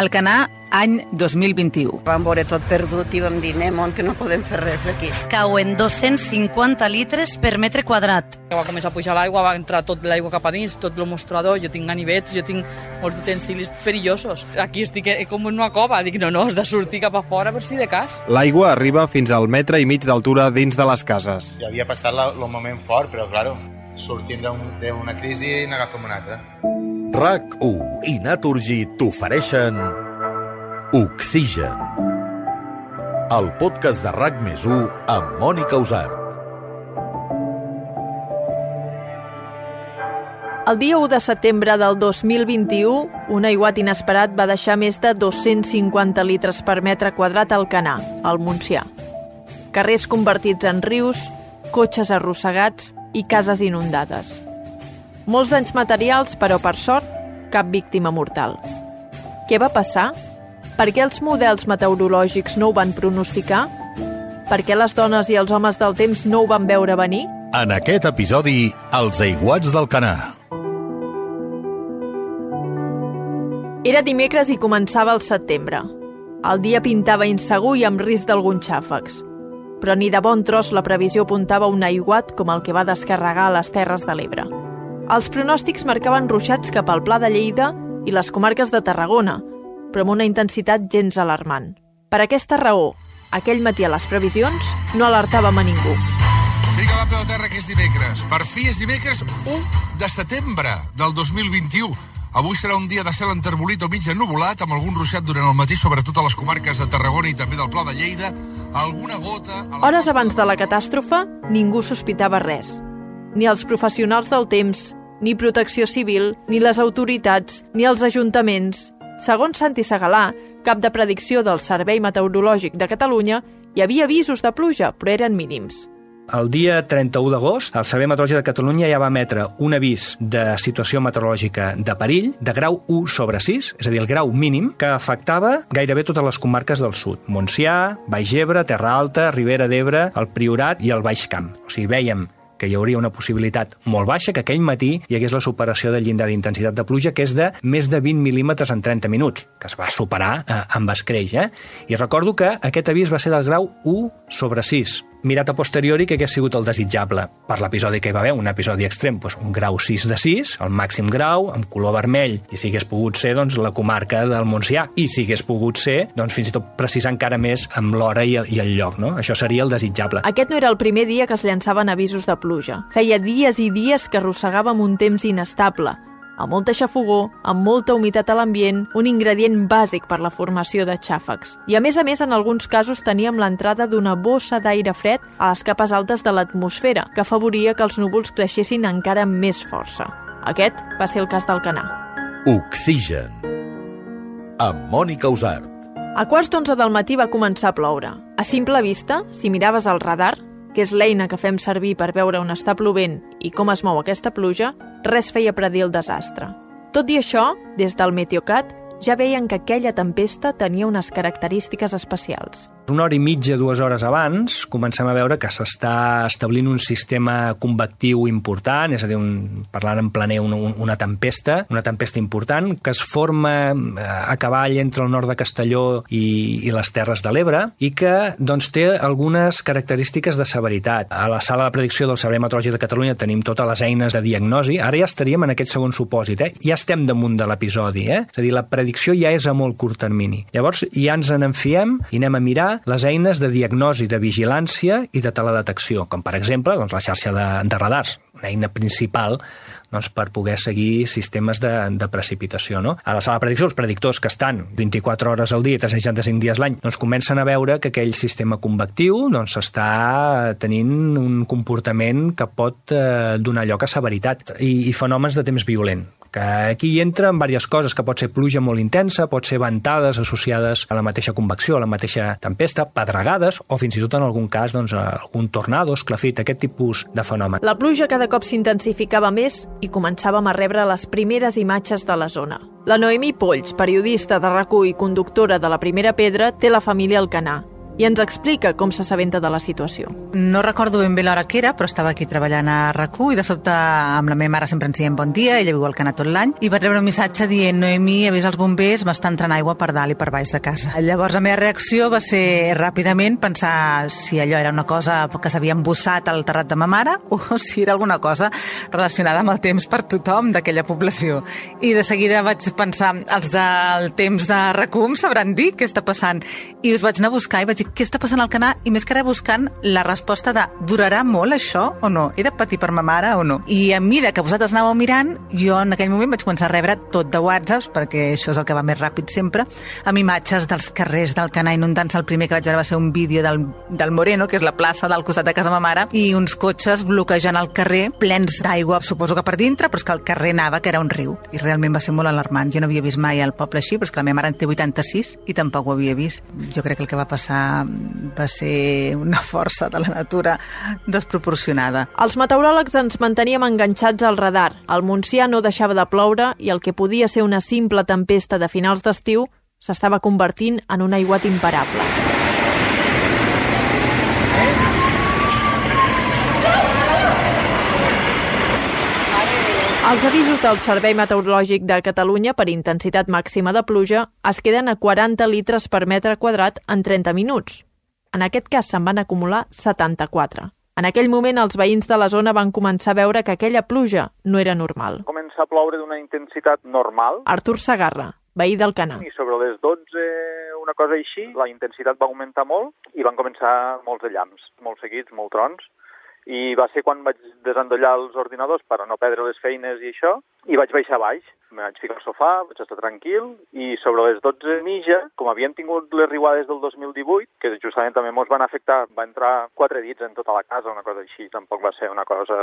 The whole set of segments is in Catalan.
Alcanar, any 2021. Vam veure tot perdut i vam dir, anem on que no podem fer res aquí. Cauen 250 litres per metre quadrat. Va començar a pujar l'aigua, va entrar tot l'aigua cap a dins, tot el mostrador, jo tinc ganivets, jo tinc molts utensilis perillosos. Aquí estic eh, com en una cova, dic, no, no, has de sortir cap a fora per si de cas. L'aigua arriba fins al metre i mig d'altura dins de les cases. Ja havia passat la, el moment fort, però, claro, sortint d'una crisi n'agafem una altra. RAC1 i Naturgy t'ofereixen Oxigen. El podcast de RAC més 1 amb Mònica Usart. El dia 1 de setembre del 2021, un aiguat inesperat va deixar més de 250 litres per metre quadrat al Canà, al Montsià. Carrers convertits en rius, cotxes arrossegats i cases inundades. Molts danys materials, però per sort, cap víctima mortal. Què va passar? Per què els models meteorològics no ho van pronosticar? Per què les dones i els homes del temps no ho van veure venir? En aquest episodi, els aiguats del Canà. Era dimecres i començava el setembre. El dia pintava insegur i amb risc d'alguns xàfecs. Però ni de bon tros la previsió apuntava un aiguat com el que va descarregar a les Terres de l'Ebre. Els pronòstics marcaven ruixats cap al Pla de Lleida i les comarques de Tarragona, però amb una intensitat gens alarmant. Per aquesta raó, aquell matí a les previsions no alertàvem a ningú. Vinga, va, peu terra, que és dimecres. Per fi és dimecres 1 de setembre del 2021. Avui serà un dia de cel enterbolit o mig ennuvolat, amb algun ruixat durant el matí, sobretot a les comarques de Tarragona i també del Pla de Lleida. Alguna gota... A la Hores abans de la catàstrofe, ningú sospitava res. Ni els professionals del temps, ni Protecció Civil, ni les autoritats, ni els ajuntaments. Segons Santi Segalà, cap de predicció del Servei Meteorològic de Catalunya, hi havia avisos de pluja, però eren mínims. El dia 31 d'agost, el Servei Meteorològic de Catalunya ja va emetre un avís de situació meteorològica de perill de grau 1 sobre 6, és a dir, el grau mínim, que afectava gairebé totes les comarques del sud. Montsià, Baix Ebre, Terra Alta, Ribera d'Ebre, el Priorat i el Baix Camp. O sigui, veiem que hi hauria una possibilitat molt baixa que aquell matí hi hagués la superació del llindar d'intensitat de pluja, que és de més de 20 mil·límetres en 30 minuts, que es va superar eh, amb escreix. Eh? I recordo que aquest avís va ser del grau 1 sobre 6, mirat a posteriori que hagués sigut el desitjable per l'episodi que hi va haver, un episodi extrem, doncs un grau 6 de 6, el màxim grau, amb color vermell, i si hagués pogut ser doncs, la comarca del Montsià, i si hagués pogut ser, doncs, fins i tot precisar encara més amb l'hora i, i el lloc. No? Això seria el desitjable. Aquest no era el primer dia que es llançaven avisos de pluja. Feia dies i dies que arrossegàvem un temps inestable, amb molta xafogó, amb molta humitat a l'ambient, un ingredient bàsic per la formació de xàfecs. I a més a més, en alguns casos teníem l'entrada d'una bossa d'aire fred a les capes altes de l'atmosfera, que afavoria que els núvols creixessin encara amb més força. Aquest va ser el cas del Canà. Oxigen. Amb Mònica Usart. A quarts d'onze del matí va començar a ploure. A simple vista, si miraves el radar, que és l'eina que fem servir per veure on està plovent i com es mou aquesta pluja, res feia predir el desastre. Tot i això, des del Meteocat, ja veien que aquella tempesta tenia unes característiques especials. Una hora i mitja, dues hores abans, comencem a veure que s'està establint un sistema convectiu important, és a dir, un, parlant en planer, una, una tempesta, una tempesta important, que es forma eh, a cavall entre el nord de Castelló i, i les Terres de l'Ebre, i que doncs, té algunes característiques de severitat. A la sala de predicció del Servei Meteorològic de Catalunya tenim totes les eines de diagnosi, ara ja estaríem en aquest segon supòsit, eh? ja estem damunt de l'episodi, eh? és a dir, la predicció ja és a molt curt termini. Llavors ja ens n'enfiem i anem a mirar les eines de diagnosi, de vigilància i de teledetecció, com per exemple doncs, la xarxa de, de radars, una eina principal doncs, per poder seguir sistemes de, de precipitació. No? A la sala de predicció, els predictors que estan 24 hores al dia, 365 dies l'any, doncs comencen a veure que aquell sistema convectiu doncs, està tenint un comportament que pot eh, donar lloc a severitat i, i fenòmens de temps violent que aquí hi entren diverses coses, que pot ser pluja molt intensa, pot ser ventades associades a la mateixa convecció, a la mateixa tempesta, pedregades, o fins i tot en algun cas doncs, algun tornado, esclafit, aquest tipus de fenomen. La pluja cada cop s'intensificava més i començàvem a rebre les primeres imatges de la zona. La Noemí Polls, periodista de rac i conductora de la Primera Pedra, té la família al Canà i ens explica com s'assabenta de la situació. No recordo ben bé l'hora que era, però estava aquí treballant a rac i de sobte amb la meva mare sempre ens diem bon dia, ella viu al Canà tot l'any, i vaig rebre un missatge dient Noemi, avís els bombers, m'està entrant aigua per dalt i per baix de casa. Llavors la meva reacció va ser ràpidament pensar si allò era una cosa que s'havia embossat al terrat de ma mare o si era alguna cosa relacionada amb el temps per tothom d'aquella població. I de seguida vaig pensar, els del temps de RACUM sabran dir què està passant. I us vaig anar a buscar i vaig dir, què està passant al Canà? I més que res buscant la resposta de durarà molt això o no? He de patir per ma mare o no? I a mida que vosaltres anàveu mirant, jo en aquell moment vaig començar a rebre tot de whatsapps, perquè això és el que va més ràpid sempre, amb imatges dels carrers del Canà inundant-se. El primer que vaig veure va ser un vídeo del, del Moreno, que és la plaça del costat de casa ma mare, i uns cotxes bloquejant el carrer, plens d'aigua, suposo que per dintre, però és que el carrer anava, que era un riu. I realment va ser molt alarmant. Jo no havia vist mai el poble així, però és que la meva mare en té 86 i tampoc ho havia vist. Jo crec que el que va passar va ser una força de la natura desproporcionada. Els meteoròlegs ens manteníem enganxats al radar. El Montsià no deixava de ploure i el que podia ser una simple tempesta de finals d'estiu s'estava convertint en un aiguat imparable. Els avisos del Servei Meteorològic de Catalunya per intensitat màxima de pluja es queden a 40 litres per metre quadrat en 30 minuts. En aquest cas se'n van acumular 74. En aquell moment els veïns de la zona van començar a veure que aquella pluja no era normal. Comença a ploure d'una intensitat normal. Artur Sagarra, veí del Canà. I sobre les 12, una cosa així, la intensitat va augmentar molt i van començar molts de llamps, molt seguits, molt trons i va ser quan vaig desendollar els ordinadors per a no perdre les feines i això, i vaig baixar a baix. Me vaig ficar al sofà, vaig estar tranquil, i sobre les 12 mitja, com havíem tingut les riuades del 2018, que justament també ens van afectar, va entrar quatre dits en tota la casa, una cosa així, tampoc va ser una cosa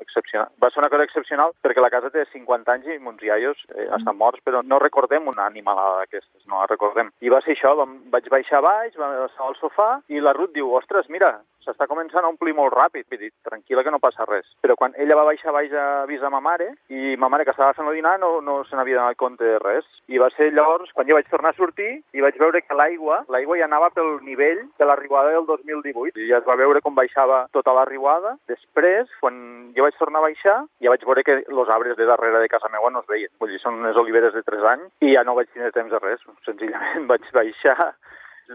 excepcional. Va ser una cosa excepcional perquè la casa té 50 anys i mons iaios eh, estan morts, però no recordem una animalada d'aquestes, no la recordem. I va ser això, vam, vaig baixar a baix, vam estar al sofà, i la Ruth diu, ostres, mira, s'està començant a omplir molt ràpid. He dit, tranquil·la que no passa res. Però quan ella va baixar baix a avisar ma mare, i ma mare que estava fent el dinar no, no se n'havia donat compte de res. I va ser llavors quan jo vaig tornar a sortir i vaig veure que l'aigua, l'aigua ja anava pel nivell de la riuada del 2018. I ja es va veure com baixava tota la riuada. Després, quan jo vaig tornar a baixar, ja vaig veure que els arbres de darrere de casa meva no es veien. Vull dir, són unes oliveres de 3 anys i ja no vaig tenir temps de res. Senzillament vaig baixar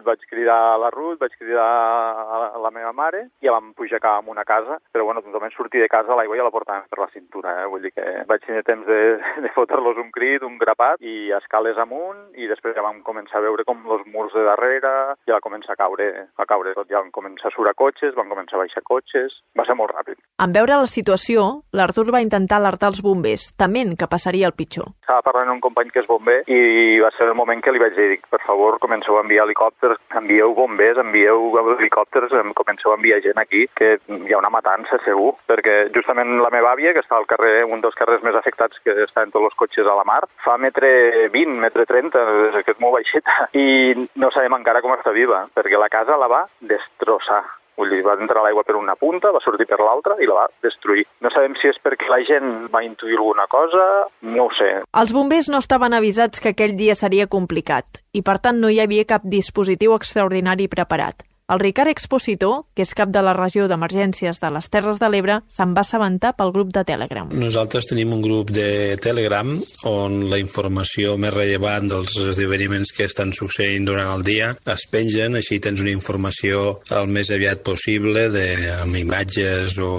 vaig cridar a la Ruth, vaig cridar a la meva mare i ja vam pujar cap a una casa, però bueno, totalment sortir de casa l'aigua ja la portàvem per la cintura, eh? vull dir que vaig tenir temps de, de fotre-los un crit, un grapat i escales amunt i després ja vam començar a veure com els murs de darrere ja va començar a caure, a caure tot, ja van començar a surar cotxes, van començar a baixar cotxes, va ser molt ràpid. En veure la situació, l'Artur va intentar alertar els bombers, tement que passaria el pitjor. Estava parlant amb un company que és bomber i va ser el moment que li vaig dir, per favor, comenceu a enviar helicòpters, envieu bombers, envieu helicòpters, comenceu a enviar gent aquí, que hi ha una matança segur, perquè justament la meva àvia, que està al carrer, un dels carrers més afectats que està en tots els cotxes a la mar, fa metre 20, metre 30, és que molt baixeta, i no sabem encara com està viva, perquè la casa la va destrossar. Vull dir, va entrar l'aigua per una punta, va sortir per l'altra i la va destruir. No sabem si és perquè la gent va intuir alguna cosa, no ho sé. Els bombers no estaven avisats que aquell dia seria complicat i, per tant, no hi havia cap dispositiu extraordinari preparat. El Ricard Expositor, que és cap de la regió d'emergències de les Terres de l'Ebre, se'n va assabentar pel grup de Telegram. Nosaltres tenim un grup de Telegram on la informació més rellevant dels esdeveniments que estan succeint durant el dia es pengen, així tens una informació el més aviat possible de, amb imatges o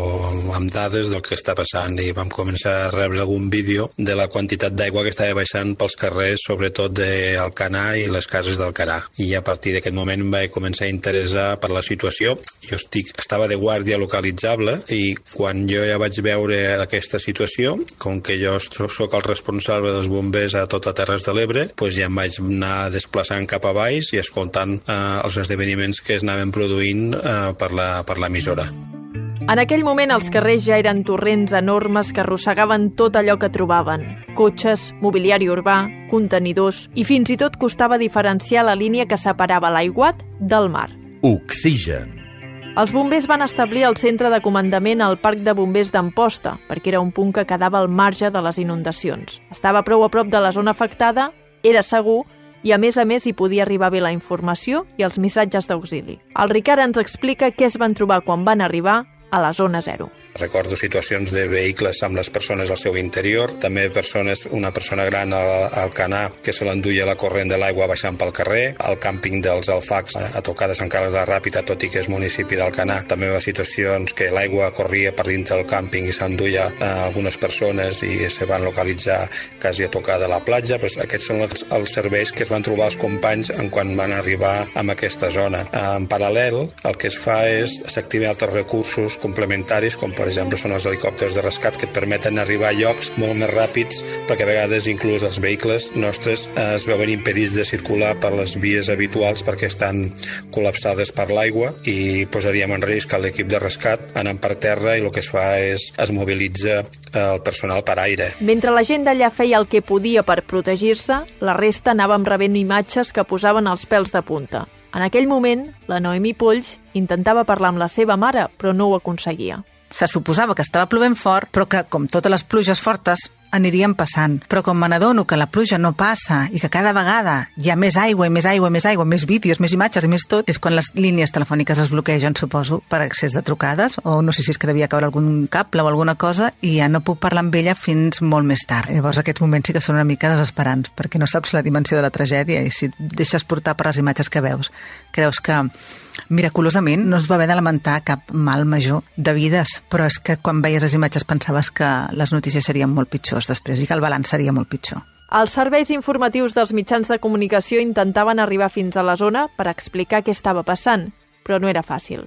amb dades del que està passant i vam començar a rebre algun vídeo de la quantitat d'aigua que estava baixant pels carrers, sobretot d'Alcanà i les cases d'Alcanà. I a partir d'aquest moment vaig començar a interessar per la situació. Jo estic, estava de guàrdia localitzable i quan jo ja vaig veure aquesta situació, com que jo sóc el responsable dels bombers a tota Terres de l'Ebre, doncs ja em vaig anar desplaçant cap a baix i escoltant eh, els esdeveniments que es anaven produint eh, per l'emissora. En aquell moment els carrers ja eren torrents enormes que arrossegaven tot allò que trobaven. Cotxes, mobiliari urbà, contenidors i fins i tot costava diferenciar la línia que separava l'aiguat del mar. Oxigen. Els bombers van establir el centre de comandament al Parc de Bombers d'Amposta, perquè era un punt que quedava al marge de les inundacions. Estava prou a prop de la zona afectada, era segur I a més a més hi podia arribar bé la informació i els missatges d'auxili. El Ricard ens explica què es van trobar quan van arribar a la zona zero. Recordo situacions de vehicles amb les persones al seu interior, també persones, una persona gran al, al canà que se l'enduia la corrent de l'aigua baixant pel carrer, al càmping dels Alfacs a, a tocar de Sant Carles de la Ràpita, tot i que és municipi del Canà, també va situacions que l'aigua corria per dintre del càmping i s'enduia a algunes persones i se van localitzar quasi a tocar de la platja. Pues aquests són els, els serveis que es van trobar els companys en quan van arribar a aquesta zona. En paral·lel, el que es fa és s'activar altres recursos complementaris, com per exemple són els helicòpters de rescat que et permeten arribar a llocs molt més ràpids perquè a vegades inclús els vehicles nostres eh, es veuen impedits de circular per les vies habituals perquè estan col·lapsades per l'aigua i posaríem en risc a l'equip de rescat anant per terra i el que es fa és es mobilitza el personal per aire. Mentre la gent d'allà feia el que podia per protegir-se, la resta anàvem rebent imatges que posaven els pèls de punta. En aquell moment, la Noemi Polls intentava parlar amb la seva mare, però no ho aconseguia. Se suposava que estava plovent fort, però que, com totes les pluges fortes, anirien passant. Però com me n'adono que la pluja no passa i que cada vegada hi ha més aigua i més aigua i més aigua, més vídeos, més imatges i més tot, és quan les línies telefòniques es bloquegen, suposo, per accés de trucades, o no sé si és que devia caure algun cable o alguna cosa, i ja no puc parlar amb ella fins molt més tard. Llavors aquests moments sí que són una mica desesperants, perquè no saps la dimensió de la tragèdia i si deixes portar per les imatges que veus, creus que miraculosament no es va haver de lamentar cap mal major de vides, però és que quan veies les imatges pensaves que les notícies serien molt pitjors després i que el balanç seria molt pitjor. Els serveis informatius dels mitjans de comunicació intentaven arribar fins a la zona per explicar què estava passant, però no era fàcil.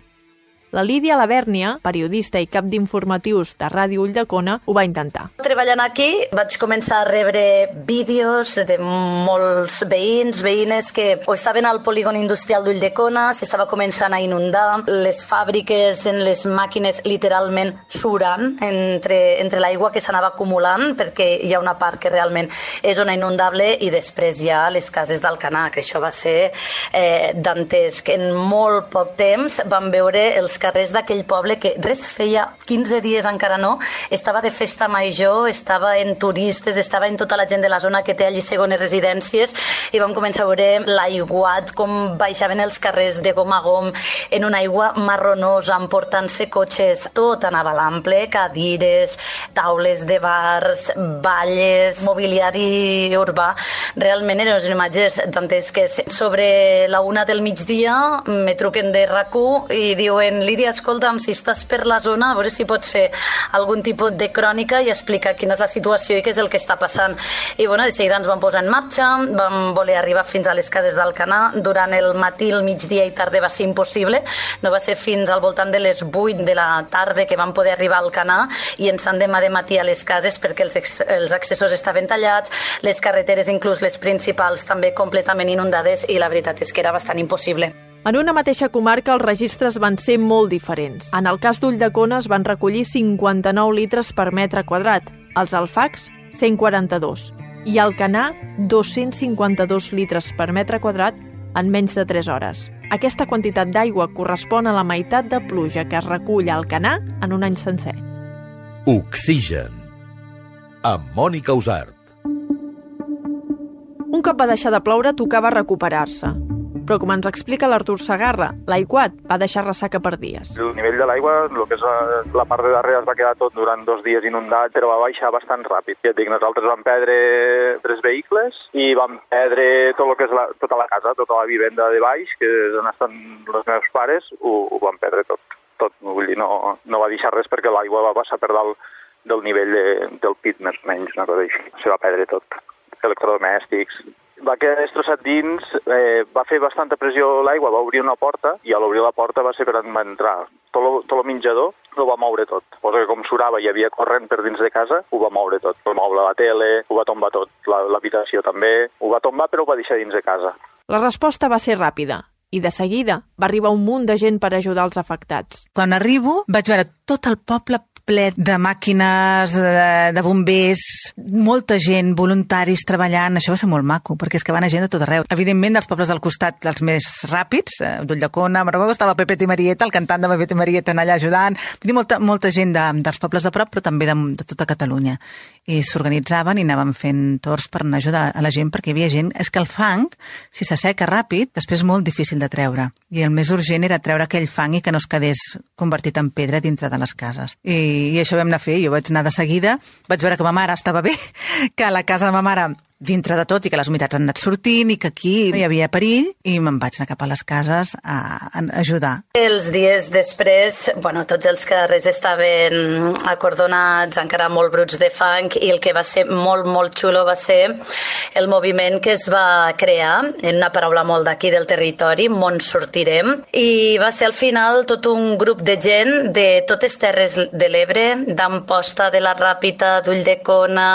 La Lídia Lavèrnia, periodista i cap d'informatius de Ràdio Ulldecona, ho va intentar. Treballant aquí vaig començar a rebre vídeos de molts veïns, veïnes que o estaven al polígon industrial d'Ulldecona, s'estava començant a inundar, les fàbriques en les màquines literalment surant entre, entre l'aigua que s'anava acumulant, perquè hi ha una part que realment és zona inundable i després hi ha les cases d'Alcanar, que això va ser eh, dantesc. En molt poc temps vam veure els carrers d'aquell poble que res feia 15 dies encara no, estava de festa major, estava en turistes, estava en tota la gent de la zona que té allí segones residències i vam començar a veure l'aiguat, com baixaven els carrers de gom a gom en una aigua marronosa, emportant-se cotxes, tot anava a l'ample, cadires, taules de bars, balles, mobiliari urbà. Realment eren unes imatges dantesques. Sobre la una del migdia me truquen de rac i diuen Lídia, escolta'm, si estàs per la zona, a veure si pots fer algun tipus de crònica i explicar quina és la situació i què és el que està passant. I bueno, de seguida ens vam posar en marxa, vam voler arribar fins a les cases d'Alcanar. Durant el matí, el migdia i tarda va ser impossible. No va ser fins al voltant de les 8 de la tarda que vam poder arribar al Canà i ens han demà de matí a les cases perquè els, els accessos estaven tallats, les carreteres, inclús les principals, també completament inundades i la veritat és que era bastant impossible. En una mateixa comarca els registres van ser molt diferents. En el cas d'Ulldecona es van recollir 59 litres per metre quadrat, els alfacs 142 i al Canà 252 litres per metre quadrat en menys de 3 hores. Aquesta quantitat d'aigua correspon a la meitat de pluja que es recull al Canà en un any sencer. Oxigen. Amb Mònica Usart. Un cop va deixar de ploure, tocava recuperar-se. Però com ens explica l'Artur Sagarra, l'aiguat va deixar ressaca per dies. El nivell de l'aigua, que és la, la part de darrere es va quedar tot durant dos dies inundat, però va baixar bastant ràpid. Ja et dic, nosaltres vam perdre tres vehicles i vam perdre tot que és la, tota la casa, tota la vivenda de baix, que és on estan els meus pares, ho, ho vam perdre tot. tot. Vull dir, no, no va deixar res perquè l'aigua va passar per dalt del nivell de, del pit, més o menys, una cosa així. Se va perdre tot. Electrodomèstics, va quedar destrossat dins, eh, va fer bastanta pressió l'aigua, va obrir una porta i a l'obrir la porta va ser per entrar. Tot lo, tot el menjador ho va moure tot. Posa que com surava i hi havia corrent per dins de casa, ho va moure tot. Va moure la tele, ho va tombar tot, l'habitació la, també. Ho va tombar però ho va deixar dins de casa. La resposta va ser ràpida i de seguida va arribar un munt de gent per ajudar els afectats. Quan arribo vaig veure tot el poble ple de màquines, de, de bombers, molta gent, voluntaris treballant, això va ser molt maco, perquè és que van a gent de tot arreu. Evidentment, dels pobles del costat, els més ràpids, eh, d'Ullacona, que estava Pepe Timarieta, el cantant de Pepe Timarieta allà ajudant, vull dir, molta, molta gent de, dels pobles de prop, però també de, de tota Catalunya. I s'organitzaven i anaven fent torns per anar a ajudar a la gent, perquè hi havia gent... És que el fang, si s'asseca ràpid, després és molt difícil de treure. I el més urgent era treure aquell fang i que no es quedés convertit en pedra dintre de les cases. I, i això vam anar a fer. Jo vaig anar de seguida, vaig veure que ma mare estava bé, que a la casa de ma mare dintre de tot i que les humitats han anat sortint i que aquí hi havia perill i me'n vaig anar cap a les cases a, a ajudar. Els dies després, bueno, tots els carrers estaven acordonats, encara molt bruts de fang i el que va ser molt, molt xulo va ser el moviment que es va crear, en una paraula molt d'aquí del territori, Mont Sortirem, i va ser al final tot un grup de gent de totes terres de l'Ebre, d'Amposta, de la Ràpita, d'Ulldecona,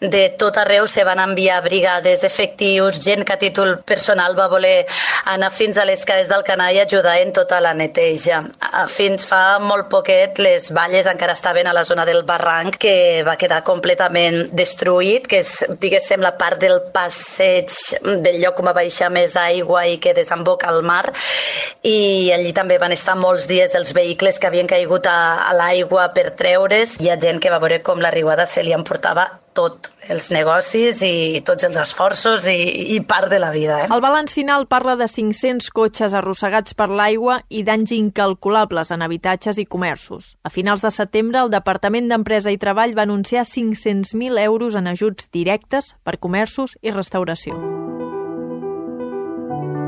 de tot arreu se van enviar enviar brigades, efectius, gent que a títol personal va voler anar fins a les cases del Canà i ajudar en tota la neteja. Fins fa molt poquet les valles encara estaven a la zona del barranc que va quedar completament destruït, que és, diguéssim, la part del passeig del lloc on va baixar més aigua i que desemboca al mar i allí també van estar molts dies els vehicles que havien caigut a, a l'aigua per treure's. Hi ha gent que va veure com la riuada se li emportava tot, els negocis i tots els esforços i, i part de la vida. Eh? El balanç final parla de 500 cotxes arrossegats per l'aigua i danys incalculables en habitatges i comerços. A finals de setembre, el Departament d'Empresa i Treball va anunciar 500.000 euros en ajuts directes per comerços i restauració.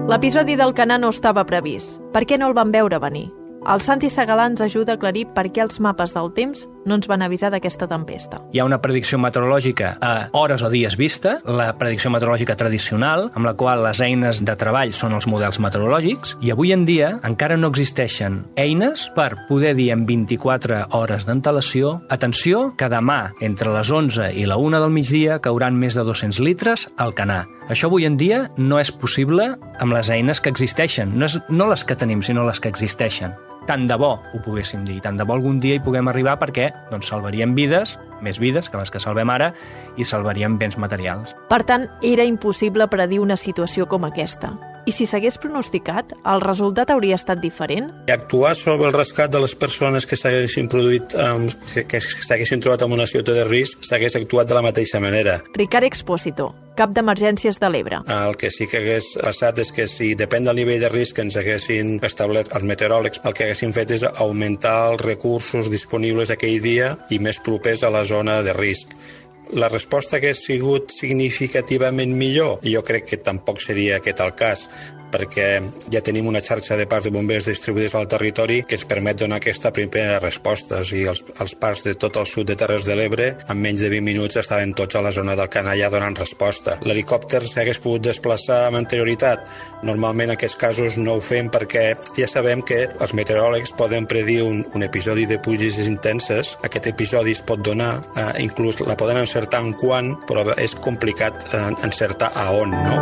L'episodi del Canà no estava previst. Per què no el van veure venir? El Santi Segalà ens ajuda a aclarir per què els mapes del temps no ens van avisar d'aquesta tempesta. Hi ha una predicció meteorològica a hores o dies vista, la predicció meteorològica tradicional, amb la qual les eines de treball són els models meteorològics, i avui en dia encara no existeixen eines per poder dir en 24 hores d'antelació atenció, que demà, entre les 11 i la 1 del migdia, cauran més de 200 litres al Canà. Això avui en dia no és possible amb les eines que existeixen, no, és, no les que tenim, sinó les que existeixen tant de bo ho poguéssim dir, tant de bo algun dia hi puguem arribar perquè doncs, salvaríem vides, més vides que les que salvem ara, i salvaríem béns materials. Per tant, era impossible predir una situació com aquesta. I si s'hagués pronosticat, el resultat hauria estat diferent? Actuar sobre el rescat de les persones que s'haguessin produït, que, que s'haguessin trobat en una situació de risc, s'hagués actuat de la mateixa manera. Ricard Expósito, cap d'emergències de l'Ebre. El que sí que hagués passat és que si depèn del nivell de risc que ens haguessin establert els meteoròlegs, el que haguessin fet és augmentar els recursos disponibles aquell dia i més propers a la zona de risc la resposta que ha sigut significativament millor? Jo crec que tampoc seria aquest el cas perquè ja tenim una xarxa de parcs de bombers distribuïdes al territori que ens permet donar aquesta primera resposta. I els, els parcs de tot el sud de Terres de l'Ebre en menys de 20 minuts estaven tots a la zona del Canalla donant resposta. L'helicòpter s'hagués pogut desplaçar amb anterioritat. Normalment en aquests casos no ho fem perquè ja sabem que els meteoròlegs poden predir un, un episodi de pluges intenses. Aquest episodi es pot donar, eh, inclús la poden encertar en quan, però és complicat eh, encertar a on, no?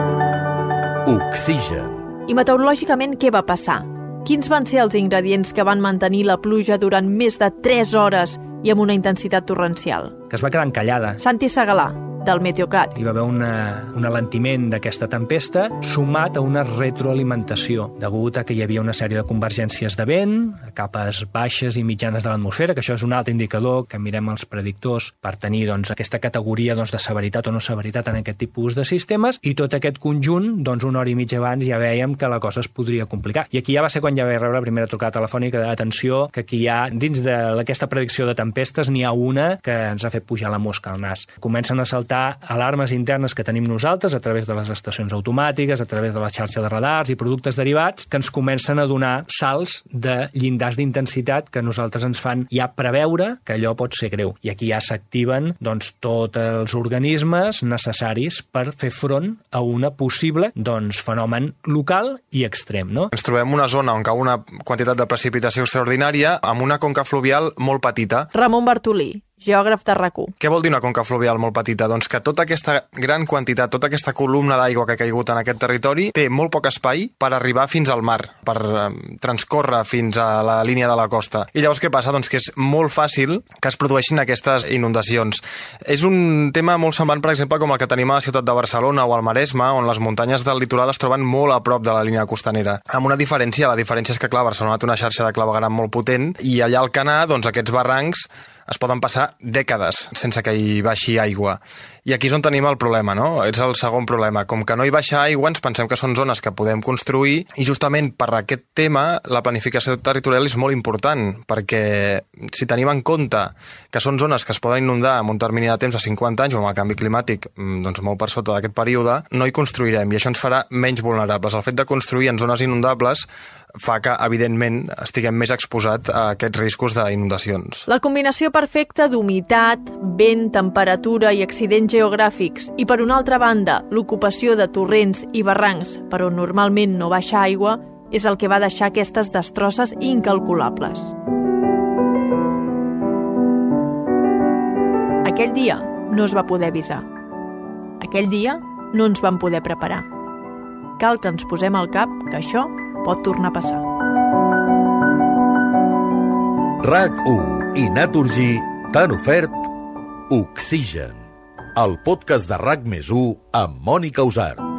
Oxigen. I meteorològicament què va passar? Quins van ser els ingredients que van mantenir la pluja durant més de 3 hores i amb una intensitat torrencial? Que es va quedar encallada. Santi Segalà, del Meteocat. Hi va haver una, un alentiment d'aquesta tempesta sumat a una retroalimentació degut a que hi havia una sèrie de convergències de vent, capes baixes i mitjanes de l'atmosfera, que això és un altre indicador que mirem els predictors per tenir doncs, aquesta categoria doncs, de severitat o no severitat en aquest tipus de sistemes i tot aquest conjunt, doncs, una hora i mitja abans ja veiem que la cosa es podria complicar. I aquí ja va ser quan ja vaig rebre la primera trucada telefònica d'atenció que aquí hi ha, dins d'aquesta predicció de tempestes, n'hi ha una que ens ha fet pujar la mosca al nas. Comencen a saltar detectar alarmes internes que tenim nosaltres a través de les estacions automàtiques, a través de la xarxa de radars i productes derivats que ens comencen a donar salts de llindars d'intensitat que nosaltres ens fan ja preveure que allò pot ser greu. I aquí ja s'activen doncs, tots els organismes necessaris per fer front a una possible doncs, fenomen local i extrem. No? Ens trobem una zona on cau una quantitat de precipitació extraordinària amb una conca fluvial molt petita. Ramon Bartolí, geògraf de rac Què vol dir una conca fluvial molt petita? Doncs que tota aquesta gran quantitat, tota aquesta columna d'aigua que ha caigut en aquest territori té molt poc espai per arribar fins al mar, per eh, transcórrer fins a la línia de la costa. I llavors què passa? Doncs que és molt fàcil que es produeixin aquestes inundacions. És un tema molt semblant, per exemple, com el que tenim a la ciutat de Barcelona o al Maresme, on les muntanyes del litoral es troben molt a prop de la línia costanera. Amb una diferència, la diferència és que, clar, Barcelona té una xarxa de clavegaram molt potent i allà al Canà, doncs, aquests barrancs es poden passar dècades sense que hi baixi aigua. I aquí és on tenim el problema, no? És el segon problema. Com que no hi baixa aigua, ens pensem que són zones que podem construir i justament per aquest tema la planificació territorial és molt important, perquè si tenim en compte que són zones que es poden inundar en un termini de temps de 50 anys o amb el canvi climàtic mm, doncs molt per sota d'aquest període, no hi construirem i això ens farà menys vulnerables. El fet de construir en zones inundables fa que, evidentment, estiguem més exposats a aquests riscos d'inundacions. La combinació perfecta d'humitat, vent, temperatura i accidents geogràfics i, per una altra banda, l'ocupació de torrents i barrancs per on normalment no baixa aigua és el que va deixar aquestes destrosses incalculables. Aquell dia no es va poder avisar. Aquell dia no ens vam poder preparar. Cal que ens posem al cap que això pot tornar a passar. RAC1 i Naturgy t'han ofert Oxigen, el podcast de RAC més amb Mònica Usart.